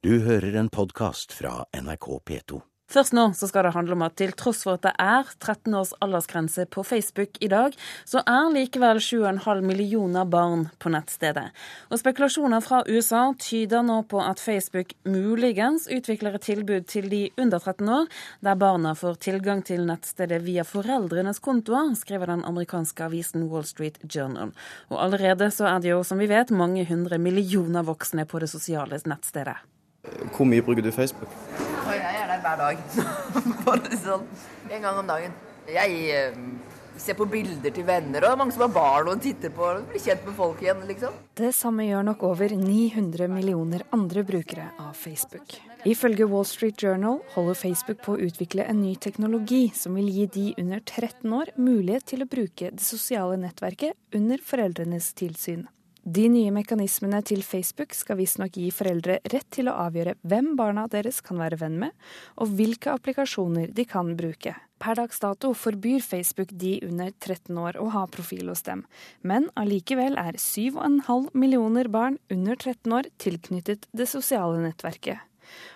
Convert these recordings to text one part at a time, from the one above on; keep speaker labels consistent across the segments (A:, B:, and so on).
A: Du hører en podkast fra NRK P2.
B: Først nå så skal det handle om at til tross for at det er 13 års aldersgrense på Facebook i dag, så er likevel 7,5 millioner barn på nettstedet. Og spekulasjoner fra USA tyder nå på at Facebook muligens utvikler et tilbud til de under 13 år, der barna får tilgang til nettstedet via foreldrenes kontoer, skriver den amerikanske avisen Wall Street Journal. Og allerede så er det jo, som vi vet, mange hundre millioner voksne på det sosiale nettstedet.
C: Hvor mye bruker du Facebook?
D: Og jeg er der hver dag. Bare sånn en gang om dagen. Jeg eh, ser på bilder til venner, og mange som har barn og titter på og blir kjent med folk igjen, liksom.
E: Det samme gjør nok over 900 millioner andre brukere av Facebook. Ifølge Wall Street Journal holder Facebook på å utvikle en ny teknologi som vil gi de under 13 år mulighet til å bruke det sosiale nettverket under foreldrenes tilsyn. De nye mekanismene til Facebook skal visstnok gi foreldre rett til å avgjøre hvem barna deres kan være venn med, og hvilke applikasjoner de kan bruke. Per dags dato forbyr Facebook de under 13 år å ha profil hos dem, men allikevel er 7,5 millioner barn under 13 år tilknyttet det sosiale nettverket.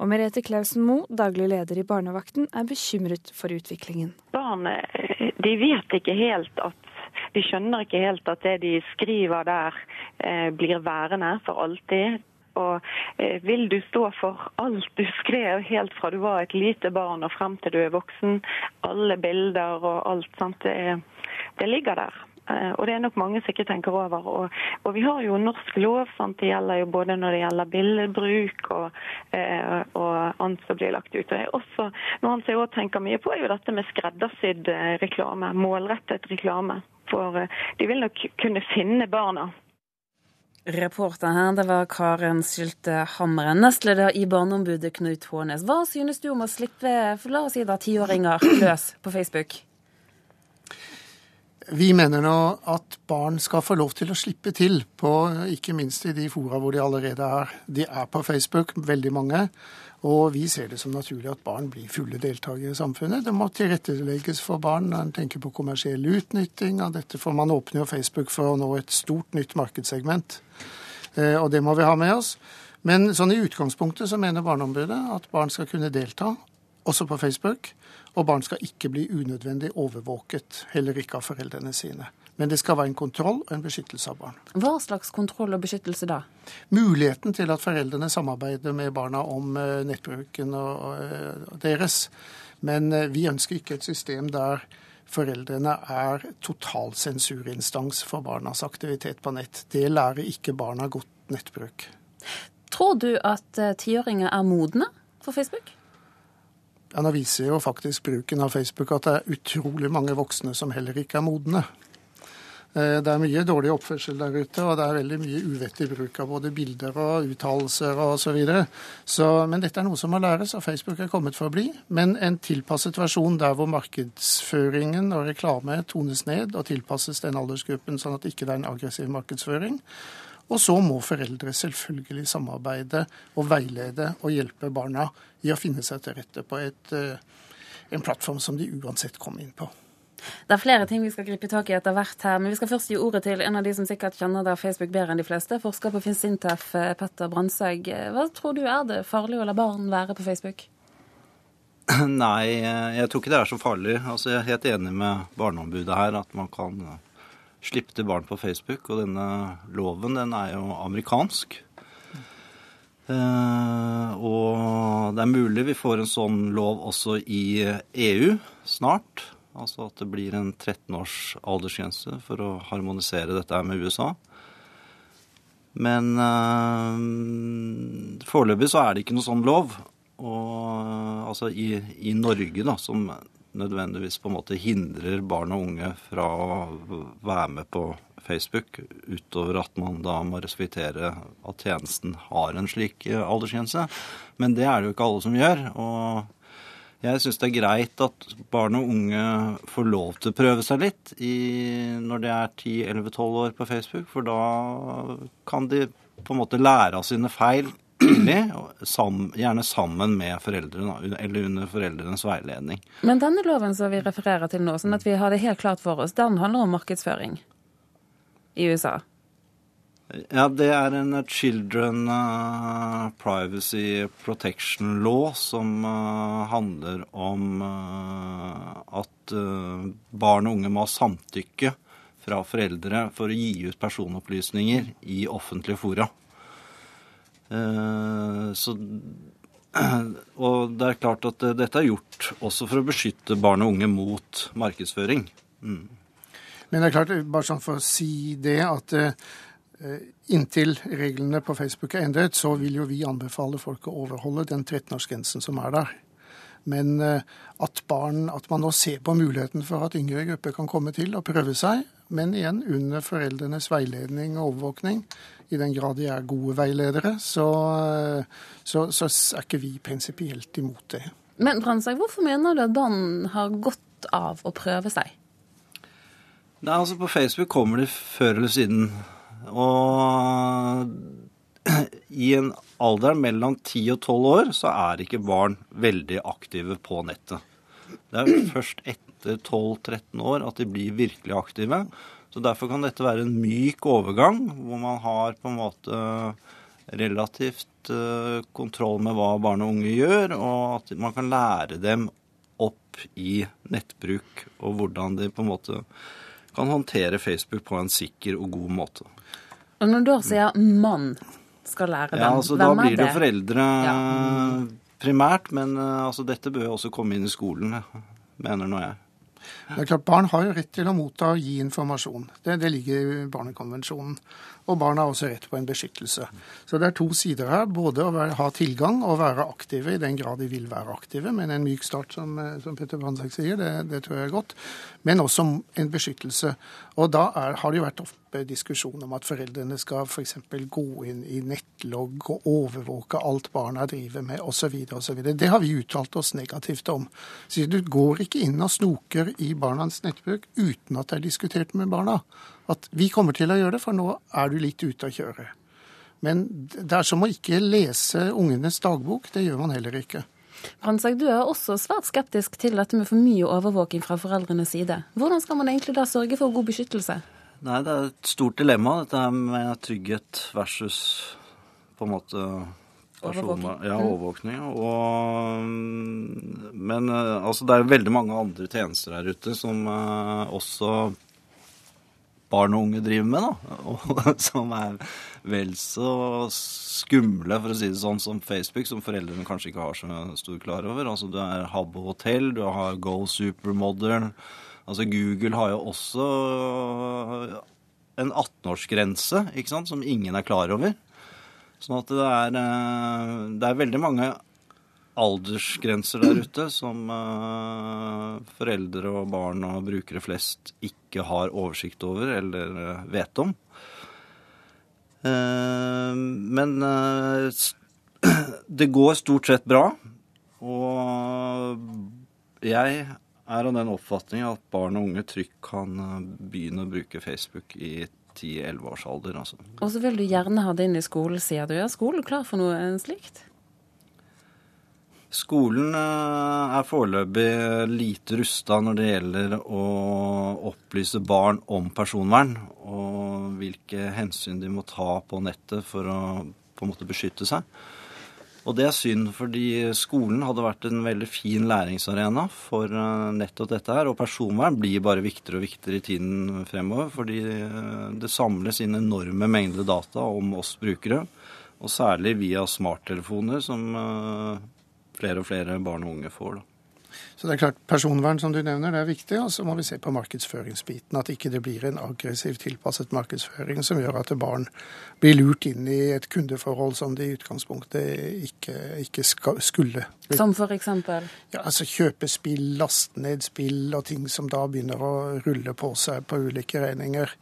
E: Og Merete Klausen Moe, daglig leder i Barnevakten, er bekymret for utviklingen.
F: Barn de vet ikke helt at de skjønner ikke helt at det de skriver der, eh, blir værende for alltid. Og eh, vil du stå for alt du skrev helt fra du var et lite barn og frem til du er voksen? Alle bilder og alt. sant? Det, det ligger der. Eh, og det er nok mange som ikke tenker over. Og, og vi har jo norsk lov. Sant? Det gjelder jo både når det gjelder billedbruk og, eh, og annet som blir lagt ut. Og også, noe annet jeg også tenker mye på, er jo dette med skreddersydd reklame. Målrettet reklame. For de vil nok kunne finne barna.
B: Reporter her, det var Karen Sylte Hammeren, nestleder i Barneombudet Knut Hånes. Hva synes du om å slippe la oss si da, tiåringer løs på Facebook?
G: Vi mener nå at barn skal få lov til å slippe til, på, ikke minst i de fora hvor de allerede er. De er på Facebook, veldig mange. Og vi ser det som naturlig at barn blir fulle deltakere i samfunnet. Det må tilrettelegges for barn når en tenker på kommersiell utnytting av dette, for man åpner jo Facebook for å nå et stort nytt markedssegment. Eh, og det må vi ha med oss. Men sånn i utgangspunktet så mener Barneombudet at barn skal kunne delta, også på Facebook. Og barn skal ikke bli unødvendig overvåket, heller ikke av foreldrene sine. Men det skal være en kontroll og en beskyttelse av barn.
B: Hva slags kontroll og beskyttelse da?
G: Muligheten til at foreldrene samarbeider med barna om eh, nettbruken og deres. Men eh, vi ønsker ikke et system der foreldrene er totalsensurinstans for barnas aktivitet på nett. Det lærer ikke barna godt nettbruk.
B: Tror du at eh, tiåringer er modne for Facebook?
G: Ja, Nå viser jo faktisk bruken av Facebook at det er utrolig mange voksne som heller ikke er modne. Eh, det er mye dårlig oppførsel der ute, og det er veldig mye uvettig bruk av både bilder og uttalelser osv. Men dette er noe som må læres, og Facebook er kommet for å bli. Men en tilpasset versjon der hvor markedsføringen og reklame tones ned og tilpasses den aldersgruppen, sånn at det ikke er en aggressiv markedsføring. Og så må foreldre selvfølgelig samarbeide og veilede og hjelpe barna i å finne seg til rette på et, eh, en plattform som de uansett kommer inn på.
B: Det er flere ting vi skal gripe tak i etter hvert her, men vi skal først gi ordet til en av de som sikkert kjenner der Facebook bedre enn de fleste, forsker på Finsintef, Petter Brandtzæg. Hva tror du er det farlig å la barn være på Facebook?
H: Nei, jeg tror ikke det er så farlig. Altså, jeg er helt enig med Barneombudet her at man kan slippe til barn på Facebook. Og denne loven, den er jo amerikansk. Uh, og det er mulig vi får en sånn lov også i EU snart. Altså at det blir en 13 års aldersgrense for å harmonisere dette med USA. Men uh, foreløpig så er det ikke noe sånn lov. Og altså i, i Norge, da, som nødvendigvis på en måte hindrer barn og unge fra å være med på Facebook, utover at man da må respektere at tjenesten har en slik eh, aldersgrense. Men det er det jo ikke alle som gjør. Og jeg syns det er greit at barn og unge får lov til å prøve seg litt i, når de er 10-11-12 år på Facebook, for da kan de på en måte lære av sine feil tidlig, gjerne sammen med foreldrene, eller under foreldrenes veiledning.
B: Men denne loven som vi refererer til nå, sånn at vi har det helt klart for oss, den handler om markedsføring i USA?
H: Ja, det er en Children uh, Privacy Protection Law som uh, handler om uh, at barn og unge må ha samtykke fra foreldre for å gi ut personopplysninger i offentlige fora. Så, og det er klart at dette er gjort også for å beskytte barn og unge mot markedsføring. Mm.
G: Men det er klart, bare sånn for å si det, at Eh, inntil reglene på Facebook er endret, så vil jo vi anbefale folk å overholde den 13-årsgrensen som er der. Men eh, at, barn, at man nå ser på muligheten for at yngre grupper kan komme til og prøve seg, men igjen under foreldrenes veiledning og overvåkning. I den grad de er gode veiledere, så, eh, så, så er ikke vi prinsipielt imot det.
B: Men Brandtzæg, hvorfor mener du at barn har godt av å prøve seg?
H: Nei, altså På Facebook kommer de før eller siden og i en alder mellom 10 og 12 år så er ikke barn veldig aktive på nettet. Det er først etter 12-13 år at de blir virkelig aktive. Så Derfor kan dette være en myk overgang, hvor man har på en måte relativt eh, kontroll med hva barn og unge gjør, og at man kan lære dem opp i nettbruk, og hvordan de på en måte kan håndtere Facebook på en sikker og god måte.
B: Og når du da sier mann skal lære dem,
H: ja, altså, hvem er det? Da blir det jo foreldre ja. primært, men altså, dette bør jo også komme inn i skolen, mener nå jeg.
G: Det er klart, Barn har jo rett til å motta og gi informasjon. Det, det ligger i Barnekonvensjonen. Og barn har også rett på en beskyttelse. Så det er to sider her. Både å være, ha tilgang og være aktive i den grad de vil være aktive. Men en myk start, som, eh, som Petter Brandtzæg sier, det, det, tror jeg er godt. Men også en beskyttelse. Og da er, har det jo vært oppe diskusjon om at foreldrene skal f.eks. gå inn i nettlogg og overvåke alt barna driver med osv. osv. Det har vi uttalt oss negativt om. Så du går ikke inn og snoker i barnas nettbruk uten at det er diskutert med barna at vi kommer til å gjøre det, for nå er du litt ute å kjøre. Men det er som å ikke lese ungenes dagbok. Det gjør man heller ikke.
B: Hansek, du er også svært skeptisk til dette med for mye overvåking fra foreldrenes side. Hvordan skal man egentlig da sørge for god beskyttelse?
H: Nei, Det er et stort dilemma, dette med trygghet versus på en måte
B: Overvåkning.
H: Ja, mm. overvåkning. Og, men eh, altså, det er veldig mange andre tjenester her ute som eh, også barn og unge driver med, da. Og som er vel så skumle, for å si det sånn, som Facebook, som foreldrene kanskje ikke har så stor klar over. Altså du er Habbo Hotel, du har Go Supermodern. Altså Google har jo også en 18-årsgrense, ikke sant, som ingen er klar over. Sånn at det er, eh, det er veldig mange aldersgrenser der ute som uh, foreldre og barn og brukere flest ikke har oversikt over eller vet om. Men det går stort sett bra. Og jeg er av den oppfatning at barn og unge trygt kan begynne å bruke Facebook i 10-11 års alder. Altså.
B: Og så vil du gjerne ha det inn i skolen, sier du. Er skolen klar for noe slikt?
H: Skolen eh, er foreløpig lite rusta når det gjelder å opplyse barn om personvern og hvilke hensyn de må ta på nettet for å på en måte beskytte seg. Og det er synd, fordi skolen hadde vært en veldig fin læringsarena for eh, nettopp dette her. Og personvern blir bare viktigere og viktigere i tiden fremover, fordi eh, det samles inn enorme mengder data om oss brukere. Og særlig via smarttelefoner, som flere og flere barn og unge får. da.
G: Så det er klart, Personvern som du nevner, det er viktig. Og så må vi se på markedsføringsbiten. At ikke det blir en aggressiv tilpasset markedsføring som gjør at barn blir lurt inn i et kundeforhold som de i utgangspunktet ikke, ikke skal, skulle.
B: Som for eksempel?
G: Ja, altså Kjøpe spill, laste ned spill og ting som da begynner å rulle på seg på ulike regninger.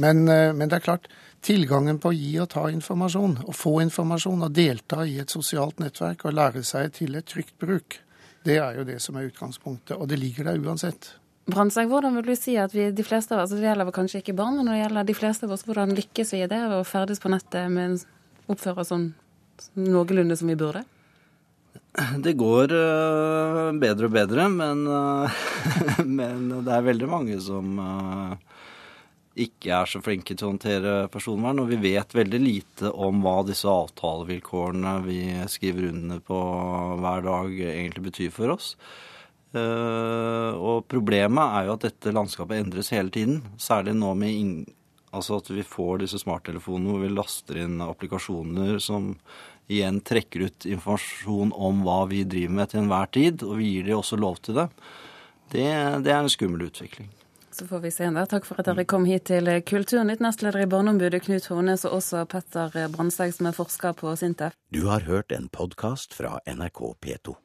G: Men, eh, men det er klart, tilgangen på å gi og ta informasjon, å få informasjon og delta i et sosialt nettverk og lære seg til et trygt bruk, det er jo det som er utgangspunktet. Og det ligger der uansett.
B: Brandtzæg, hvordan vil du si at vi, de fleste av oss, det gjelder kanskje ikke barn, men når det gjelder de fleste av oss, hvordan lykkes vi i det å ferdes på nettet med oppføre oss sånn noenlunde som vi burde?
H: Det går uh, bedre og bedre, men, uh, men, det er veldig mange som uh, ikke er så flinke til å håndtere personvern, og vi vet veldig lite om hva disse avtalevilkårene vi skriver under på hver dag, egentlig betyr for oss. Eh, og problemet er jo at dette landskapet endres hele tiden, særlig nå med altså at vi får disse smarttelefonene hvor vi laster inn applikasjoner som igjen trekker ut informasjon om hva vi driver med til enhver tid, og vi gir dem også lov til det. Det, det er en skummel utvikling.
B: Så får vi se der. Takk for at dere kom hit til Kulturnytt, nestleder i Barneombudet Knut Hornes, og også Petter Brandsteg, som er forsker på Sintef.
A: Du har hørt en podkast fra NRK P2.